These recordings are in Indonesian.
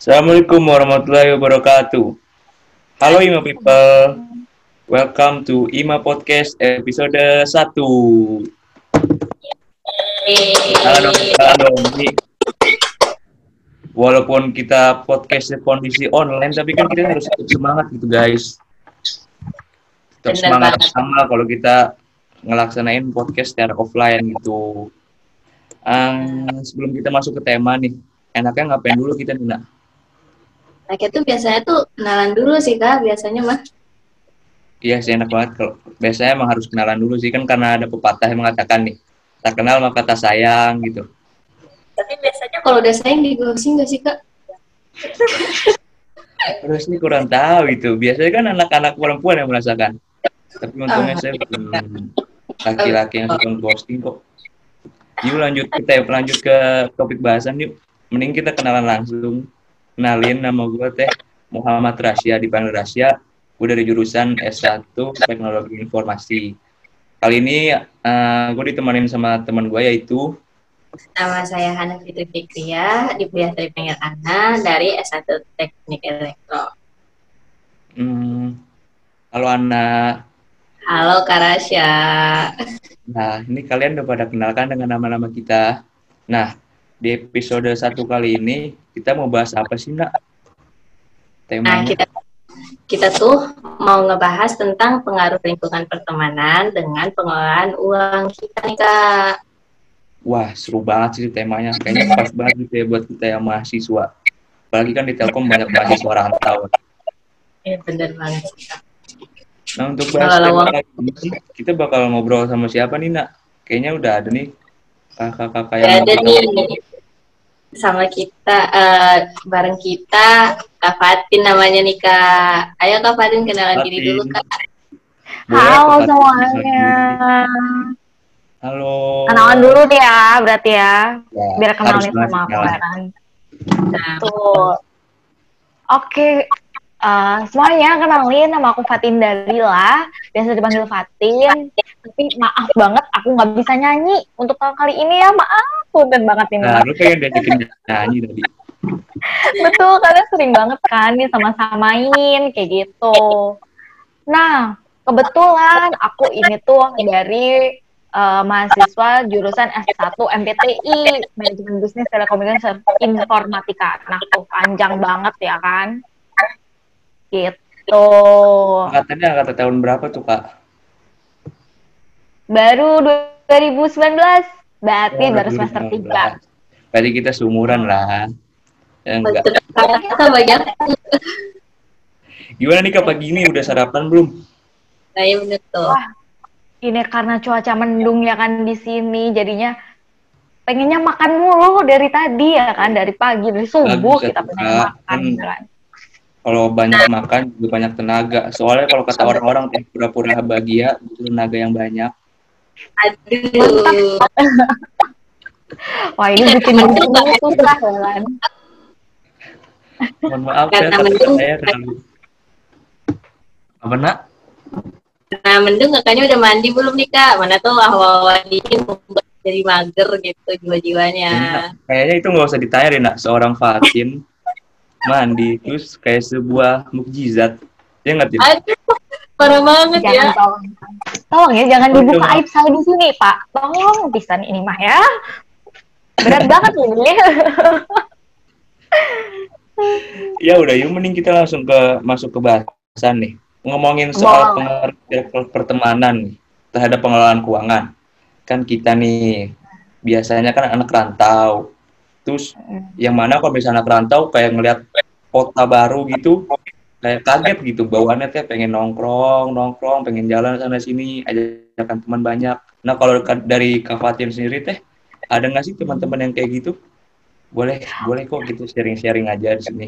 Assalamualaikum warahmatullahi wabarakatuh. Halo Ima people. Welcome to Ima Podcast episode 1. Halo, halo. Walaupun kita podcast kondisi online tapi kan kita harus tetap semangat gitu guys. Tetap semangat sama kalau kita ngelaksanain podcast secara offline gitu. Um, sebelum kita masuk ke tema nih, enaknya ngapain dulu kita nih, Nak? Nah, itu biasanya tuh kenalan dulu sih, Kak. Biasanya mah. Iya sih enak banget kalau biasanya emang harus kenalan dulu sih kan karena ada pepatah yang mengatakan nih tak kenal maka tak sayang gitu. Tapi biasanya kalau udah sayang di ghosting nggak sih, Kak? Terus ini kurang tahu itu. Biasanya kan anak-anak perempuan yang merasakan. Tapi untungnya saya bukan laki-laki yang suka ghosting kok. Yuk lanjut kita lanjut ke topik bahasan yuk. Mending kita kenalan langsung. Kenalin nama gue teh Muhammad Rasya dipanggil Rasya. Gue dari jurusan S1 Teknologi Informasi. Kali ini eh, gue ditemanin sama teman gue yaitu Nama saya Hana Fitri Fikria, di kuliah Tripanggil Ana dari S1 Teknik Elektro. hmm, Halo Ana. Halo, Kak Rasya. Nah, ini kalian udah pada kenalkan dengan nama-nama kita. Nah, di episode satu kali ini kita mau bahas apa sih, Nak? Nah, Temanya. kita kita tuh mau ngebahas tentang pengaruh lingkungan pertemanan dengan pengelolaan uang kita nih, Kak. Wah, seru banget sih temanya. Kayaknya pas banget gitu ya buat kita yang mahasiswa. Apalagi kan di Telkom banyak mahasiswa rantau. Iya, bener banget sih, Kak. Nah, untuk bahas kali ini sih, kita bakal ngobrol sama siapa nih, Nak? Kayaknya udah ada nih kakak-kakak yang Ya, ada nih sama kita eh, bareng kita Kak Fatin namanya nih Kak. Ayo Kak Fatin kenalan diri Fatin. dulu Kak. Halo Kak semuanya. diri? Halo. Kenalan dulu deh ya, berarti ya. Ya, Biar kenalin sama aku kan. Nah, Tuh. Oke, eh, semuanya kenalin nama aku Fatin Dalila, biasa dipanggil Fatin. Tapi maaf banget, aku nggak bisa nyanyi untuk kali ini ya, maaf. Punten banget ini. Nah, lu pengen diajakin nyanyi tadi. Betul, kalian sering banget kan nih sama-samain kayak gitu. Nah, kebetulan aku ini tuh dari eh, mahasiswa jurusan S1 MPTI, Manajemen Bisnis Telekomunikasi Informatika. Nah, tuh panjang banget ya kan? Gitu. Angkatannya angkatan tahun berapa tuh, Kak? Baru 2019, berarti Oh, baru semester 3. 2015. Tadi kita seumuran lah. Ya, enggak. Gimana nih Kak pagi ini udah sarapan belum? Nah, ya bener tuh. Wah. Ini karena cuaca mendung ya kan di sini, jadinya pengennya makan mulu dari tadi ya kan, dari pagi, dari subuh kita pengen makan. Hmm. Kalau banyak makan juga banyak tenaga. Soalnya kalau kata orang-orang teh pura-pura bahagia butuh tenaga yang banyak. Aduh. Wah ini bikin mendung tuh kan. Mohon maaf ya, Kata saya terlalu apa nak? Nah, mendung kakaknya udah mandi belum nih Kak? Mana tuh hawa-hawa dingin membuat jadi mager gitu jiwa-jiwanya. Nah, kayaknya itu nggak usah ditanya deh nak. Seorang Fatin mandi terus kayak sebuah mukjizat. Ya nggak? Aduh, parah banget ya. Tolong. Tolong ya, jangan dibuka aib saya di sini, Pak. Tolong pisan ini mah ya. Berat banget ini. Ya udah, yuk mending kita langsung ke masuk ke bahasan nih. Ngomongin soal pengaruh per- pertemanan nih terhadap pengelolaan keuangan. Kan kita nih biasanya kan anak rantau. Terus yang mana kalau misalnya anak rantau kayak ngelihat kota baru gitu kayak kaget gitu bawaannya teh pengen nongkrong, nongkrong, pengen jalan sana sini, ajakan teman banyak. Nah, kalau ka- dari Kak Fatin sendiri teh ada nggak sih teman-teman yang kayak gitu? Boleh, boleh kok gitu sharing-sharing aja di sini.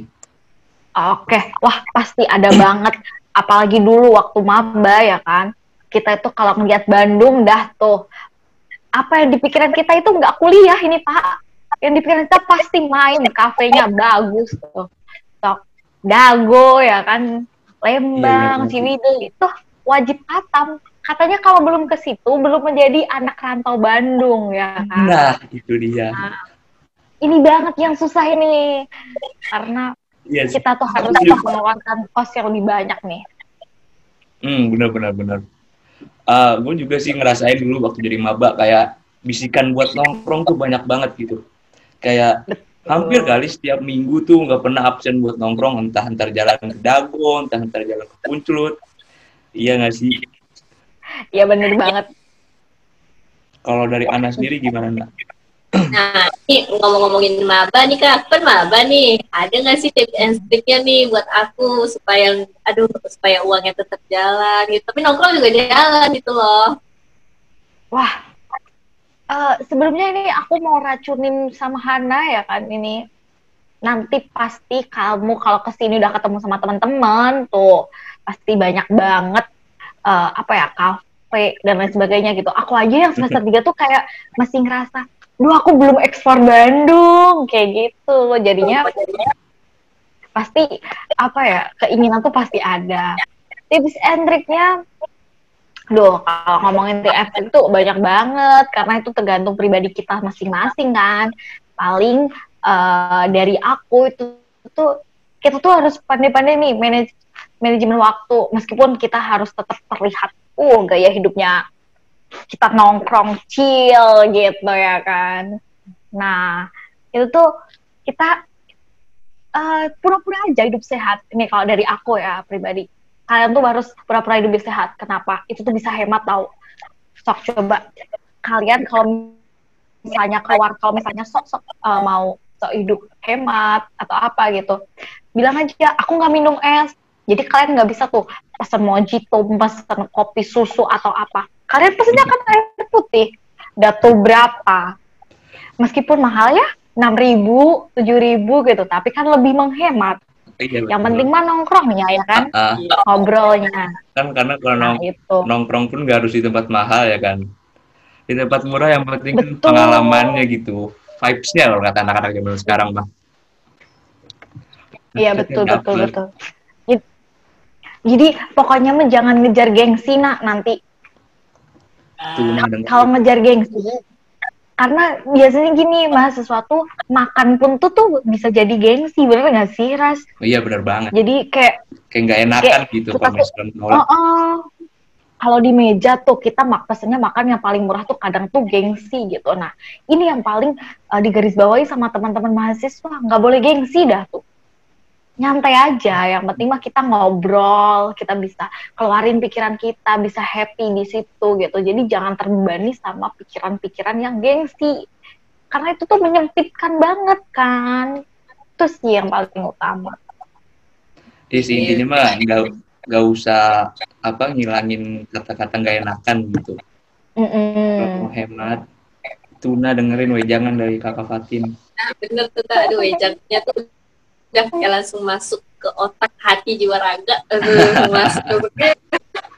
Oke, wah pasti ada banget. Apalagi dulu waktu maba ya kan. Kita itu kalau ngeliat Bandung dah tuh. Apa yang di pikiran kita itu nggak kuliah ini Pak. Yang di pikiran kita pasti main, kafenya bagus tuh. Tok Dago ya kan. Lembang, Iya, iya. Ciwidey itu wajib katam. Katanya kalau belum ke situ belum menjadi anak rantau Bandung ya kan. Nah, itu dia. ini banget yang susah ini karena Yes. kita tuh harus mengeluarkan kos yang lebih banyak nih. Hmm, benar benar benar. Uh, gue juga sih ngerasain dulu waktu jadi maba kayak bisikan buat nongkrong tuh banyak banget gitu. Kayak hampir kali setiap minggu tuh nggak pernah absen buat nongkrong entah antar jalan ke Dago, entah antar jalan ke Punclut. Iya nggak sih? Iya bener banget. Kalau dari Ana sendiri gimana nak? Nah, ini ngomong-ngomongin maba nih kak, kan maba nih. Ada nggak sih tips and triknya nih buat aku supaya, aduh, supaya uangnya tetap jalan gitu. Tapi nongkrong juga jalan gitu loh. Wah, uh, sebelumnya ini aku mau racunin sama Hana ya kan ini. Nanti pasti kamu kalau ke sini udah ketemu sama teman-teman tuh pasti banyak banget uh, apa ya kafe dan lain sebagainya gitu. Aku aja yang semester 3 tuh kayak masih ngerasa duh aku belum ekspor Bandung kayak gitu jadinya pasti apa ya keinginan tuh pasti ada tips and triknya Duh, kalau ngomongin TF itu banyak banget karena itu tergantung pribadi kita masing-masing kan. Paling uh, dari aku itu tuh kita tuh harus pandai-pandai nih manage manajemen waktu meskipun kita harus tetap terlihat uh gaya hidupnya kita nongkrong chill gitu ya kan. Nah, itu tuh kita pura pura-pura aja hidup sehat. Ini kalau dari aku ya pribadi kalian tuh harus pura-pura hidup sehat. Kenapa? Itu tuh bisa hemat tau. Sok coba kalian kalau misalnya keluar, kalau misalnya sok-sok uh, mau sok hidup hemat atau apa gitu, bilang aja aku nggak minum es. Jadi kalian nggak bisa tuh pesan mojito, pesan kopi susu atau apa. Kalian pesennya kan air putih. Datu berapa? Meskipun mahal ya, enam ribu, tujuh ribu gitu, tapi kan lebih menghemat. Iya, yang penting mah nongkrongnya ya kan, uh, uh. ngobrolnya. Kan karena kalau nah, nong itu. nongkrong pun gak harus di tempat mahal ya kan. Di tempat murah yang penting kan pengalamannya gitu, vibes-nya kalau kata anak-anak zaman sekarang mah. Iya betul betul betul. Jadi pokoknya mah jangan ngejar gengsi nak nanti. Nah, kalau ngejar gengsi, karena biasanya gini mahasiswa tuh makan pun tuh tuh bisa jadi gengsi bener gak sih ras? Oh, iya bener banget. Jadi kayak kayak nggak enakan kayak gitu kalau oh, oh, kalau di meja tuh kita mak pesennya makan yang paling murah tuh kadang tuh gengsi gitu. Nah ini yang paling uh, digarisbawahi sama teman-teman mahasiswa. Nggak boleh gengsi dah tuh nyantai aja yang penting mah kita ngobrol kita bisa keluarin pikiran kita bisa happy di situ gitu. Jadi jangan terbebani sama pikiran-pikiran yang gengsi. Karena itu tuh menyempitkan banget kan. Itu sih yang paling utama. Iya sih intinya mah nggak nggak usah apa ngilangin kata-kata nggak enakan gitu. Mm -mm. mau hemat tuna dengerin wejangan dari kakak Fatin. Nah bener tuh aduh wejangannya tuh udah kayak langsung masuk ke otak hati jiwa raga. Langsung masuk. Ke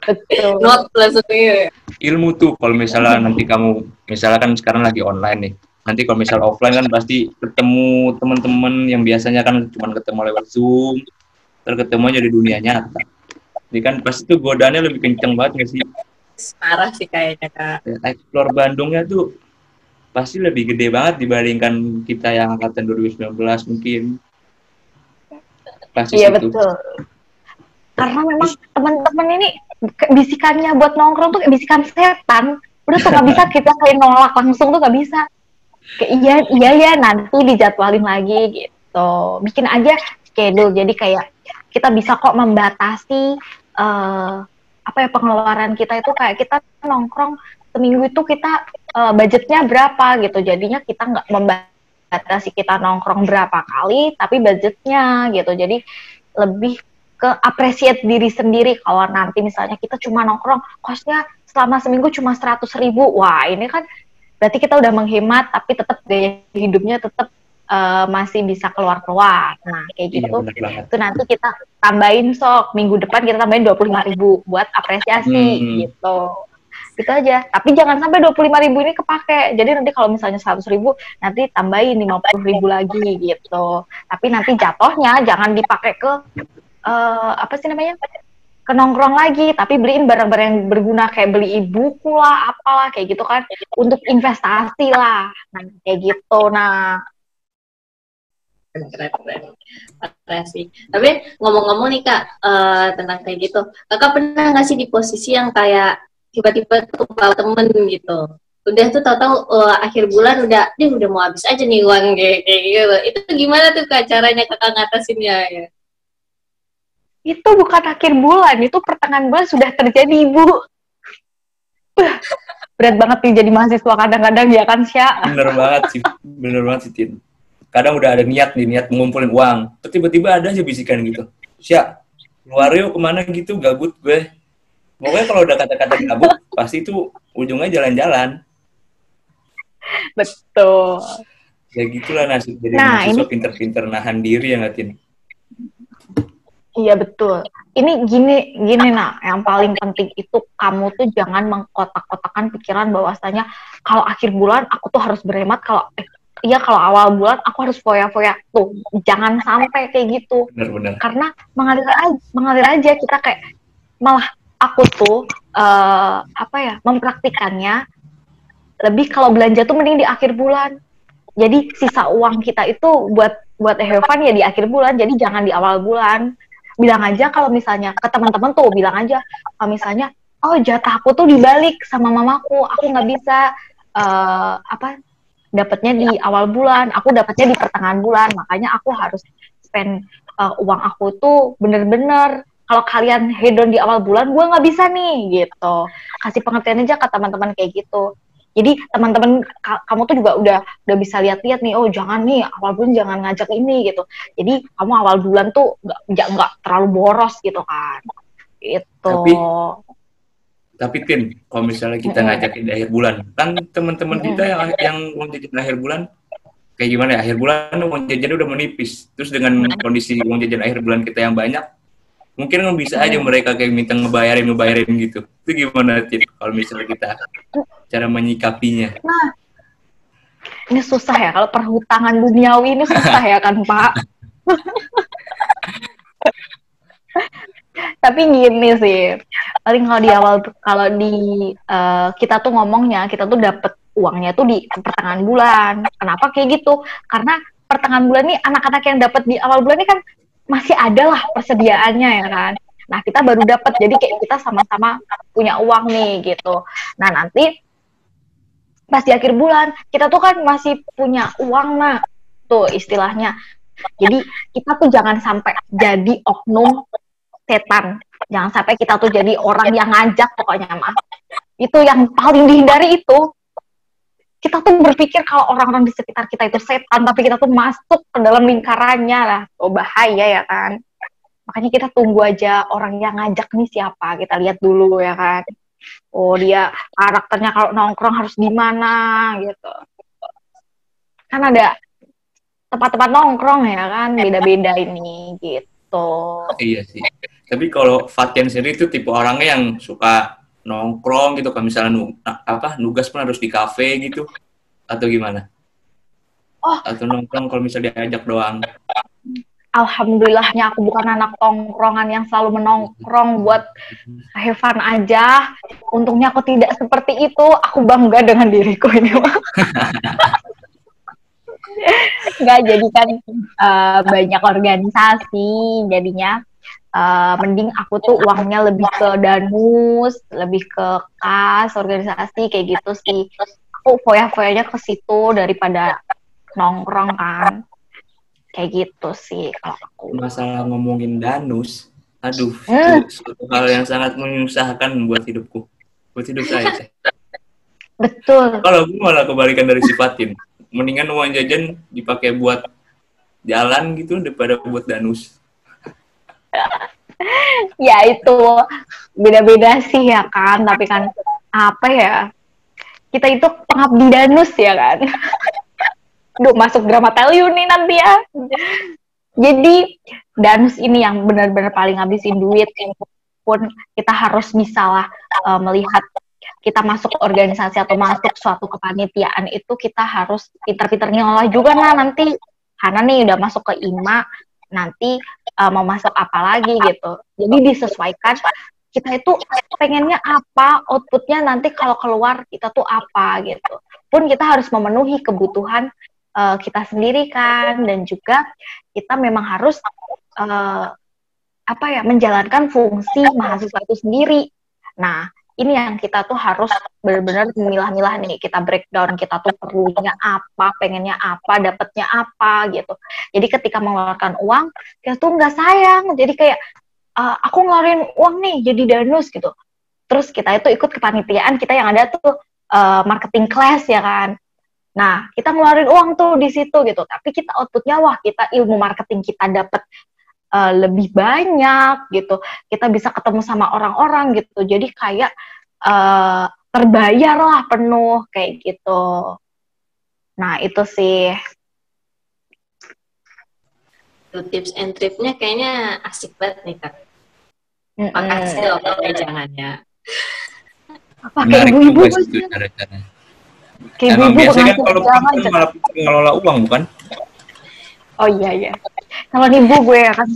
Betul. not langsung ya. ilmu tuh kalau misalnya nanti kamu misalnya kan sekarang lagi online nih. Nanti kalau misal offline kan pasti ketemu teman-teman yang biasanya kan cuma ketemu lewat zoom terketemu aja di dunia nyata. Jadi kan pasti tuh godaannya lebih kenceng banget nggak sih? Parah sih kayaknya kak. Ya, explore Bandungnya tuh pasti lebih gede banget dibandingkan kita yang angkatan 2019 mungkin iya itu. betul. Karena memang teman-teman ini bisikannya buat nongkrong tuh bisikan setan. Udah tuh gak bisa kita kayak nolak langsung tuh gak bisa. Kayak iya iya ya nanti dijadwalin lagi gitu. Bikin aja schedule. Jadi kayak kita bisa kok membatasi uh, apa ya pengeluaran kita itu. Kayak kita nongkrong seminggu itu kita uh, budgetnya berapa gitu. Jadinya kita nggak membatasi batasi kita nongkrong berapa kali, tapi budgetnya gitu. Jadi lebih ke appreciate diri sendiri kalau nanti misalnya kita cuma nongkrong kosnya selama seminggu cuma seratus ribu. Wah ini kan berarti kita udah menghemat tapi tetap gaya hidupnya tetap uh, masih bisa keluar keluar nah kayak iya, gitu. iya, itu nanti kita tambahin sok. Minggu depan kita tambahin dua puluh lima ribu buat apresiasi hmm. gitu gitu aja. Tapi jangan sampai dua puluh lima ribu ini kepake. Jadi nanti kalau misalnya seratus ribu nanti tambahin lima puluh ribu lagi gitu. Tapi nanti jatuhnya jangan dipakai ke uh, apa sih namanya? Ke nongkrong lagi tapi beliin barang-barang yang berguna kayak beli buku lah apalah kayak gitu kan. Untuk investasi lah. Nah kayak gitu. Nah. Tapi ngomong-ngomong nih kak uh, tentang kayak gitu. Kakak pernah nggak sih di posisi yang kayak tiba-tiba tuh bawa temen gitu. Udah tuh tahu-tahu uh, akhir bulan udah dia udah mau habis aja nih uang kayak, kayak gitu. Itu gimana tuh kak caranya kakak ngatasinnya ya? Itu bukan akhir bulan itu pertengahan bulan sudah terjadi ibu. Berat banget nih jadi mahasiswa kadang-kadang ya kan Sya? Bener banget sih bener banget sih Tin. Kadang udah ada niat nih niat mengumpulin uang tiba-tiba ada aja bisikan gitu. Sya keluar yuk ke mana gitu gabut gue pokoknya kalau udah kata-kata gabut pasti itu ujungnya jalan-jalan. Betul. Ya gitulah nasib jadi nah, mahasiswa ini... pinter-pinter nahan diri ya ngatin? Iya betul. Ini gini gini nak. Yang paling penting itu kamu tuh jangan mengkotak-kotakan pikiran bahwasanya kalau akhir bulan aku tuh harus berhemat kalau eh, Iya kalau awal bulan aku harus foya-foya. Tuh jangan sampai kayak gitu. Benar-benar karena mengalir aja mengalir aja kita kayak malah aku tuh uh, apa ya mempraktikannya lebih kalau belanja tuh mending di akhir bulan. Jadi sisa uang kita itu buat buat Evan ya di akhir bulan jadi jangan di awal bulan. Bilang aja kalau misalnya ke teman-teman tuh bilang aja kalau misalnya oh jatah aku tuh dibalik sama mamaku aku nggak bisa uh, apa dapatnya di awal bulan aku dapatnya di pertengahan bulan makanya aku harus spend uh, uang aku tuh bener-bener kalau kalian hedon di awal bulan gue nggak bisa nih gitu. Kasih pengertian aja ke teman-teman kayak gitu. Jadi teman-teman kamu tuh juga udah udah bisa lihat-lihat nih oh jangan nih awal bulan jangan ngajak ini gitu. Jadi kamu awal bulan tuh nggak nggak terlalu boros gitu kan. Itu tapi tapi Tin kalau misalnya kita ngajakin di akhir bulan kan teman-teman kita yang yang uang jajan akhir bulan kayak gimana ya? Akhir bulan uang jajan udah menipis terus dengan kondisi uang jajan akhir bulan kita yang banyak mungkin bisa aja mereka kayak minta ngebayarin ngebayarin gitu. Itu gimana Tin kalau misalnya kita cara menyikapinya. Nah ini susah ya. Kalau perhutangan duniawi ini susah ya kan Pak? Tapi gini sih. Paling kalau di awal kalau di uh, kita tuh ngomongnya kita tuh dapat uangnya tuh di pertengahan bulan. Kenapa kayak gitu? Karena pertengahan bulan nih anak-anak yang dapat di awal bulan ini kan masih ada lah persediaannya ya kan. Nah kita baru dapat jadi kayak kita sama-sama punya uang nih gitu. Nah nanti pas di akhir bulan kita tuh kan masih punya uang nah tuh istilahnya. Jadi kita tuh jangan sampai jadi oknum setan. Jangan sampai kita tuh jadi orang yang ngajak pokoknya mah. Itu yang paling dihindari itu kita tuh berpikir kalau orang-orang di sekitar kita itu setan, tapi kita tuh masuk ke dalam lingkarannya lah, oh bahaya ya kan. Makanya kita tunggu aja orang yang ngajak nih siapa, kita lihat dulu ya kan. Oh dia karakternya kalau nongkrong harus di mana gitu. Kan ada tempat-tempat nongkrong ya kan, beda-beda ini gitu. Iya sih. Tapi kalau Fatian sendiri itu tipe orangnya yang suka nongkrong gitu kan misalnya nu, apa nugas pun harus di kafe gitu atau gimana? Oh. Atau nongkrong kalau misalnya diajak doang? Alhamdulillahnya aku bukan anak tongkrongan yang selalu menongkrong buat Heaven aja. Untungnya aku tidak seperti itu. Aku bangga dengan diriku ini. Nggak jadi kan uh, banyak organisasi jadinya uh, mending aku tuh uangnya lebih ke danus, lebih ke kas, organisasi kayak gitu sih. Aku foya-foyanya ke situ daripada nongkrong kan. Kayak gitu sih kalau aku. Masalah ngomongin danus, aduh, hmm. itu suatu hal yang sangat menyusahkan buat hidupku. Buat hidup saya. Betul. Kalau gue malah kebalikan dari sifatin. Mendingan uang jajan dipakai buat jalan gitu daripada buat danus. ya itu beda-beda sih ya kan? Tapi kan apa ya? Kita itu pengabdi danus ya kan? Duh, masuk drama teliu nih nanti ya. Jadi danus ini yang benar-benar paling ngabisin duit pun kita harus bisa lah uh, melihat kita masuk organisasi atau masuk suatu kepanitiaan itu kita harus pinter-pinter ngolah juga. Nah nanti karena nih udah masuk ke IMA nanti uh, mau masuk apa lagi gitu. Jadi disesuaikan kita itu pengennya apa, outputnya nanti kalau keluar kita tuh apa gitu. Pun kita harus memenuhi kebutuhan uh, kita sendiri kan dan juga kita memang harus uh, apa ya menjalankan fungsi mahasiswa itu sendiri. Nah, ini yang kita tuh harus benar-benar memilah-milah nih. Kita breakdown kita tuh perlunya apa pengennya apa dapatnya apa gitu. Jadi ketika mengeluarkan uang kita tuh nggak sayang. Jadi kayak uh, aku ngeluarin uang nih jadi danus gitu. Terus kita itu ikut kepanitiaan kita yang ada tuh uh, marketing class ya kan. Nah kita ngeluarin uang tuh di situ gitu. Tapi kita outputnya wah kita ilmu marketing kita dapat uh, lebih banyak gitu. Kita bisa ketemu sama orang-orang gitu. Jadi kayak uh, terbayar lah penuh kayak gitu. Nah itu sih. Itu tips and tripnya kayaknya asik banget nih kak. Makasih loh pakai jangannya pakai ibu-ibu Kayak Emang biasanya kan kalau malah ngelola uang bukan? Oh iya iya. Kalau ibu gue ya kan,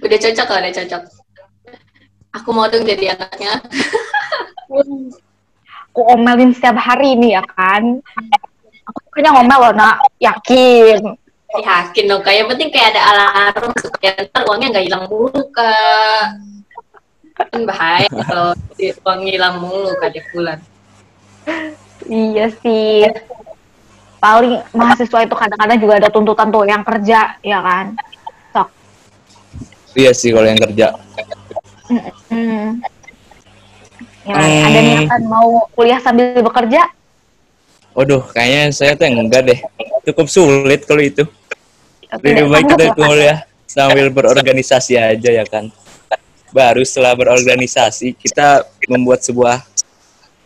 udah cocok lah, udah cocok. Aku mau dong jadi anaknya. aku omelin setiap hari ini ya kan. Aku kayaknya ngomel loh, nak. Yakin. Yakin dong, kayak penting kayak ada alarm supaya ntar uangnya nggak hilang mulu, Kak. Kan bahaya kalau uang hilang mulu kak di bulan. Iya sih paling mahasiswa itu kadang-kadang juga ada tuntutan tuh yang kerja ya kan sok iya sih kalau yang kerja hmm. ya, hmm. ada niatan mau kuliah sambil bekerja Waduh, kayaknya saya tuh enggak deh. Cukup sulit kalau itu. Lebih baik kita kuliah sambil berorganisasi aja ya kan. Baru setelah berorganisasi kita membuat sebuah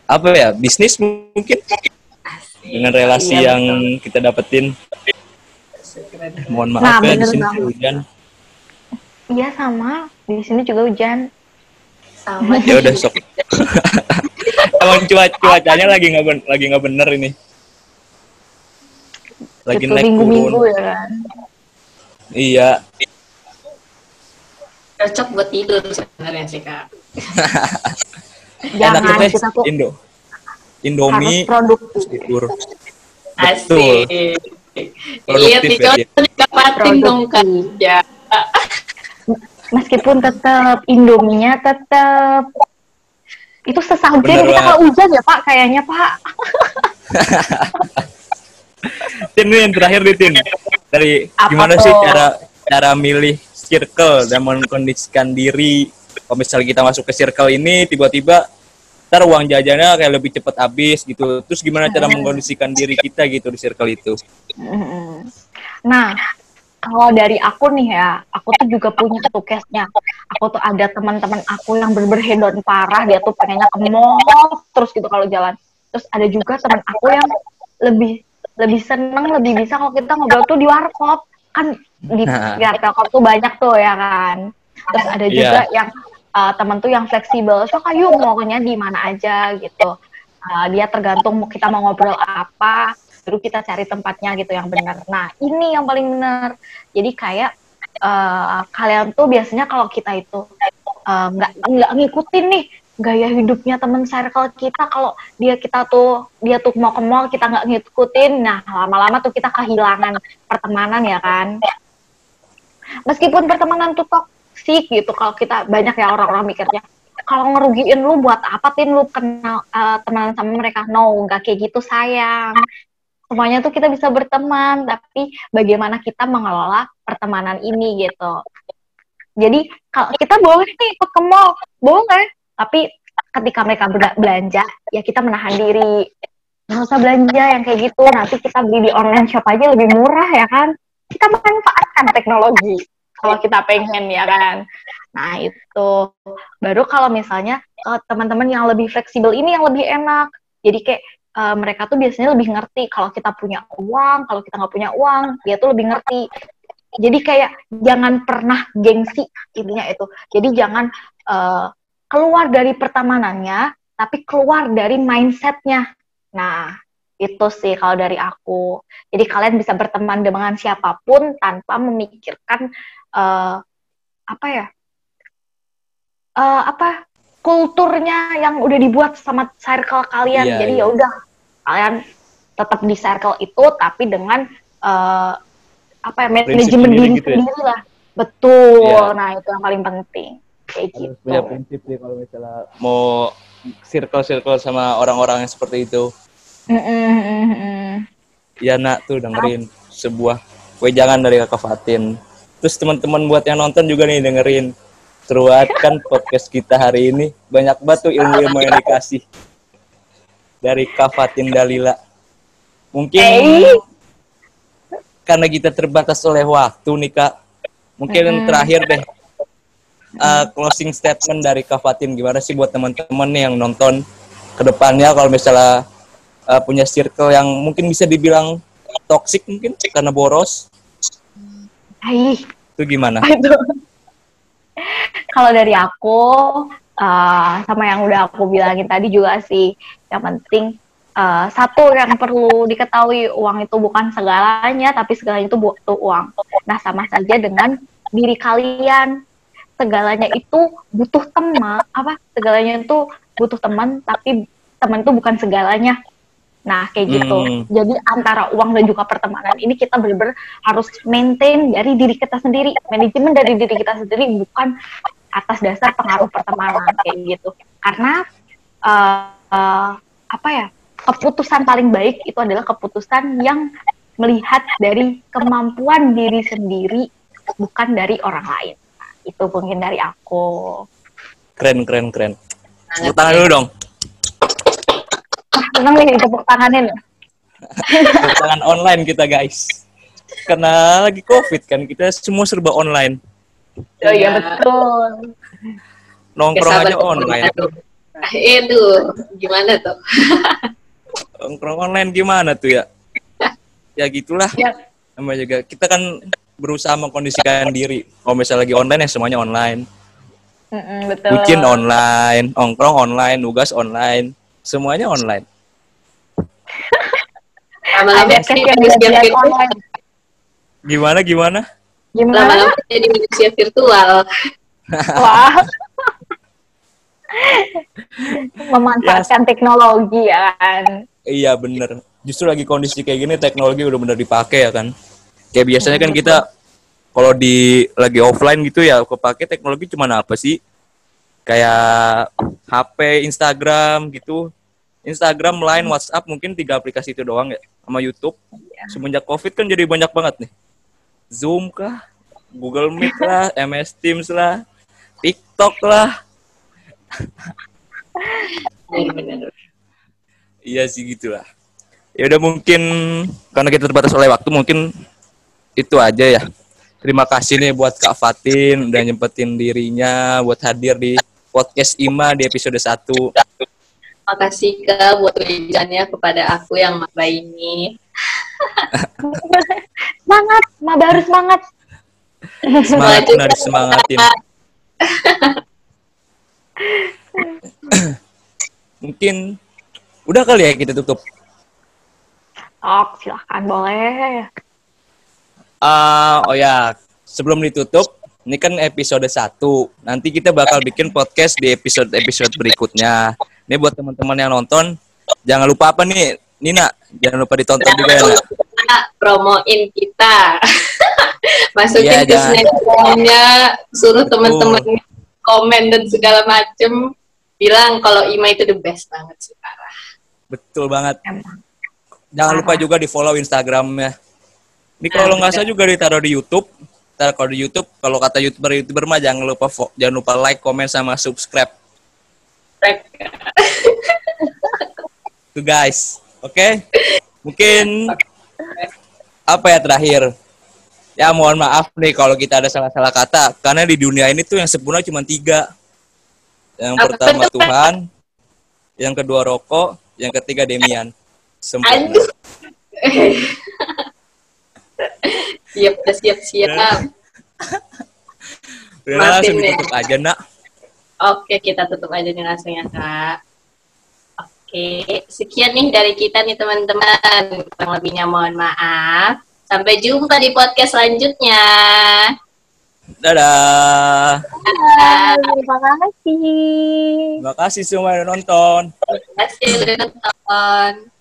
apa ya bisnis mungkin dengan relasi iya, yang betul. kita dapetin. Mohon maaf nah, ya di sini hujan. Iya sama, di sini juga hujan. Sama. ya udah sok. Emang cuaca cuacanya lagi nggak ben lagi nggak bener ini. Lagi naik minggu -minggu ya kan. Iya. Cocok buat tidur sebenarnya sih kak. Jangan Enak kita tuh Indo. Indomie produktif. tidur. Betul. Iya, juga penting dong kan. Ya. Meskipun tetap Indominya tetap itu sesajen kita kalau hujan ya Pak kayaknya Pak. Tin yang terakhir nih Tin. Dari Apa gimana tuh? sih cara cara milih circle dan mengkondisikan diri kalau misalnya kita masuk ke circle ini tiba-tiba ntar uang jajannya kayak lebih cepat habis gitu. Terus gimana cara mengkondisikan diri kita gitu di circle itu? Nah kalau dari aku nih ya aku tuh juga punya tuh case-nya. Aku tuh ada teman-teman aku yang bener-bener parah. Dia tuh pengennya ke mall terus gitu kalau jalan. Terus ada juga teman aku yang lebih lebih seneng lebih bisa kalau kita ngobrol tuh di warkop. Kan di nah. ya, tuh banyak tuh ya kan. Terus ada juga yeah. yang uh, temen tuh yang fleksibel. So kayu maunya di mana aja? gitu. Uh, dia tergantung kita mau ngobrol apa baru kita cari tempatnya gitu yang benar. Nah ini yang paling benar. Jadi kayak uh, kalian tuh biasanya kalau kita itu nggak uh, nggak ngikutin nih gaya hidupnya temen circle kita kalau dia kita tuh dia tuh mau ke mall kita nggak ngikutin nah lama-lama tuh kita kehilangan pertemanan ya kan? Meskipun pertemanan tuh toksik gitu kalau kita banyak ya orang-orang mikirnya kalau ngerugiin lu buat apa tin? Lu kenal uh, teman sama mereka? No nggak kayak gitu sayang. Semuanya tuh kita bisa berteman tapi bagaimana kita mengelola pertemanan ini gitu. Jadi kalau kita boleh nih ikut ke mall boleh. Tapi ketika mereka belanja ya kita menahan diri. Nggak usah belanja yang kayak gitu. Nanti kita beli di online shop aja lebih murah ya kan? Kita manfaatkan teknologi kalau kita pengen ya kan. Nah itu baru kalau misalnya uh, teman-teman yang lebih fleksibel ini yang lebih enak. Jadi kayak uh, mereka tuh biasanya lebih ngerti kalau kita punya uang, kalau kita nggak punya uang, dia tuh lebih ngerti. Jadi kayak jangan pernah gengsi intinya itu. Jadi jangan uh, keluar dari pertemanannya, tapi keluar dari mindsetnya. Nah, itu sih kalau dari aku. Jadi kalian bisa berteman dengan siapa pun tanpa memikirkan uh, apa ya uh, apa kulturnya yang udah dibuat sama circle kalian yeah, jadi yeah. ya udah kalian tetap di circle itu tapi dengan uh, apa ya manajemen diri gitu ya? sendiri lah betul Iya. nah itu yang paling penting kayak Harus gitu punya prinsip sih kalau misalnya mau circle-circle sama orang-orang yang seperti itu. Mm, mm. Ya nak tuh dengerin sebuah wejangan dari kakak Fatin. Terus teman-teman buat yang nonton juga nih dengerin. Seru banget kan podcast kita hari ini. Banyak banget tuh ilmu-ilmu yang dikasih. Dari Kak Fatin Dalila. Mungkin Eh. karena kita terbatas oleh waktu nih Kak. Mungkin yang terakhir deh. uh, closing statement dari Kak Fatin gimana sih buat teman-teman nih yang nonton ke depannya kalau misalnya uh, punya circle yang mungkin bisa dibilang toxic mungkin karena boros Hai. itu gimana? Kalau dari aku, uh, sama yang udah aku bilangin tadi juga sih, yang penting uh, satu yang perlu diketahui uang itu bukan segalanya, tapi segalanya itu butuh uang. Nah sama saja dengan diri kalian, segalanya itu butuh teman, apa? Segalanya itu butuh teman, tapi teman itu bukan segalanya. Nah kayak gitu. Hmm. Jadi antara uang dan juga pertemanan ini kita benar-benar harus maintain dari diri kita sendiri, manajemen dari diri kita sendiri bukan atas dasar pengaruh pertemanan kayak gitu. Karena eh, eh, apa ya keputusan paling baik itu adalah keputusan yang melihat dari kemampuan diri sendiri bukan dari orang lain. Nah, itu mungkin dari aku. Keren keren keren. Tepuk tangan dulu dong. Seneng nih tepuk tanganin. Tepuk tangan online kita guys. Karena lagi covid kan kita semua serba online. Oh iya betul. Nongkrong aja online. Itu gimana tuh? Nongkrong online gimana tuh ya? Ya gitulah. Ya. Namanya juga kita kan berusaha mengkondisikan diri. Kalau misalnya lagi online ya semuanya online. Mm-mm, betul. Bucin online, nongkrong online, nugas online, semuanya online. Lama-lama jadi manusia virtual. online. Gimana gimana? Lama-lama jadi manusia virtual. Wah. Memanfaatkan teknologi ya kan. Iya bener. Justru lagi kondisi kayak gini teknologi udah bener dipakai ya kan. Kayak biasanya kan kita kalau di lagi offline gitu ya kepake teknologi cuman apa sih? Kayak HP, Instagram gitu. Instagram, Line, WhatsApp mungkin tiga aplikasi itu doang ya sama YouTube. Semenjak Covid kan jadi banyak banget nih. Zoom kah? Google Meet lah, MS Teams lah, TikTok lah. Iya sih gitulah. Ya udah mungkin karena kita terbatas oleh waktu mungkin itu aja ya. Terima kasih nih buat Kak Fatin udah nyempetin dirinya buat hadir di podcast IMA di episode 1. Makasih Kak buat wejannya kepada aku yang maba ini. Semangat, Maba harus semangat. Semangat Maju. udah disemangatin. mungkin udah kali ya kita tutup. Oh, silahkan boleh. Ah, oh ya, sebelum ditutup, ini kan episode 1. Nanti kita bakal bikin podcast di episode-episode berikutnya. Ini buat teman-teman yang nonton, jangan lupa apa nih, Nina, jangan lupa ditonton juga ya. Nak. Promoin kita. Masukin Iya, ke snapgramnya, suruh teman-teman komen dan segala macem. Bilang kalau Ima itu the best banget sih, parah. Betul banget. Emang. Jangan lupa juga di follow Instagramnya. Ini kalau nggak salah juga ditaruh di YouTube. Ntar kalau di YouTube, kalau kata youtuber youtuber mah jangan lupa jangan lupa like, komen sama subscribe. Tuh guys, oke? Mungkin apa ya terakhir? Ya mohon maaf nih kalau kita ada salah-salah kata, karena di dunia ini tuh yang sempurna cuma tiga. Yang Apa pertama tuh? Tuhan, yang kedua rokok, yang ketiga Demian. Sempurna. Aduh. siap, udah siap-siap. Udah lah, langsung ya. ditutup aja nak. Oke, kita tutup aja nih langsung ya, Kak. Oke, sekian nih dari kita nih teman-teman. Kurang lebihnya mohon maaf. Sampai jumpa di podcast selanjutnya. Dadah. Terima kasih. Terima kasih semua yang udah nonton. Terima kasih udah nonton.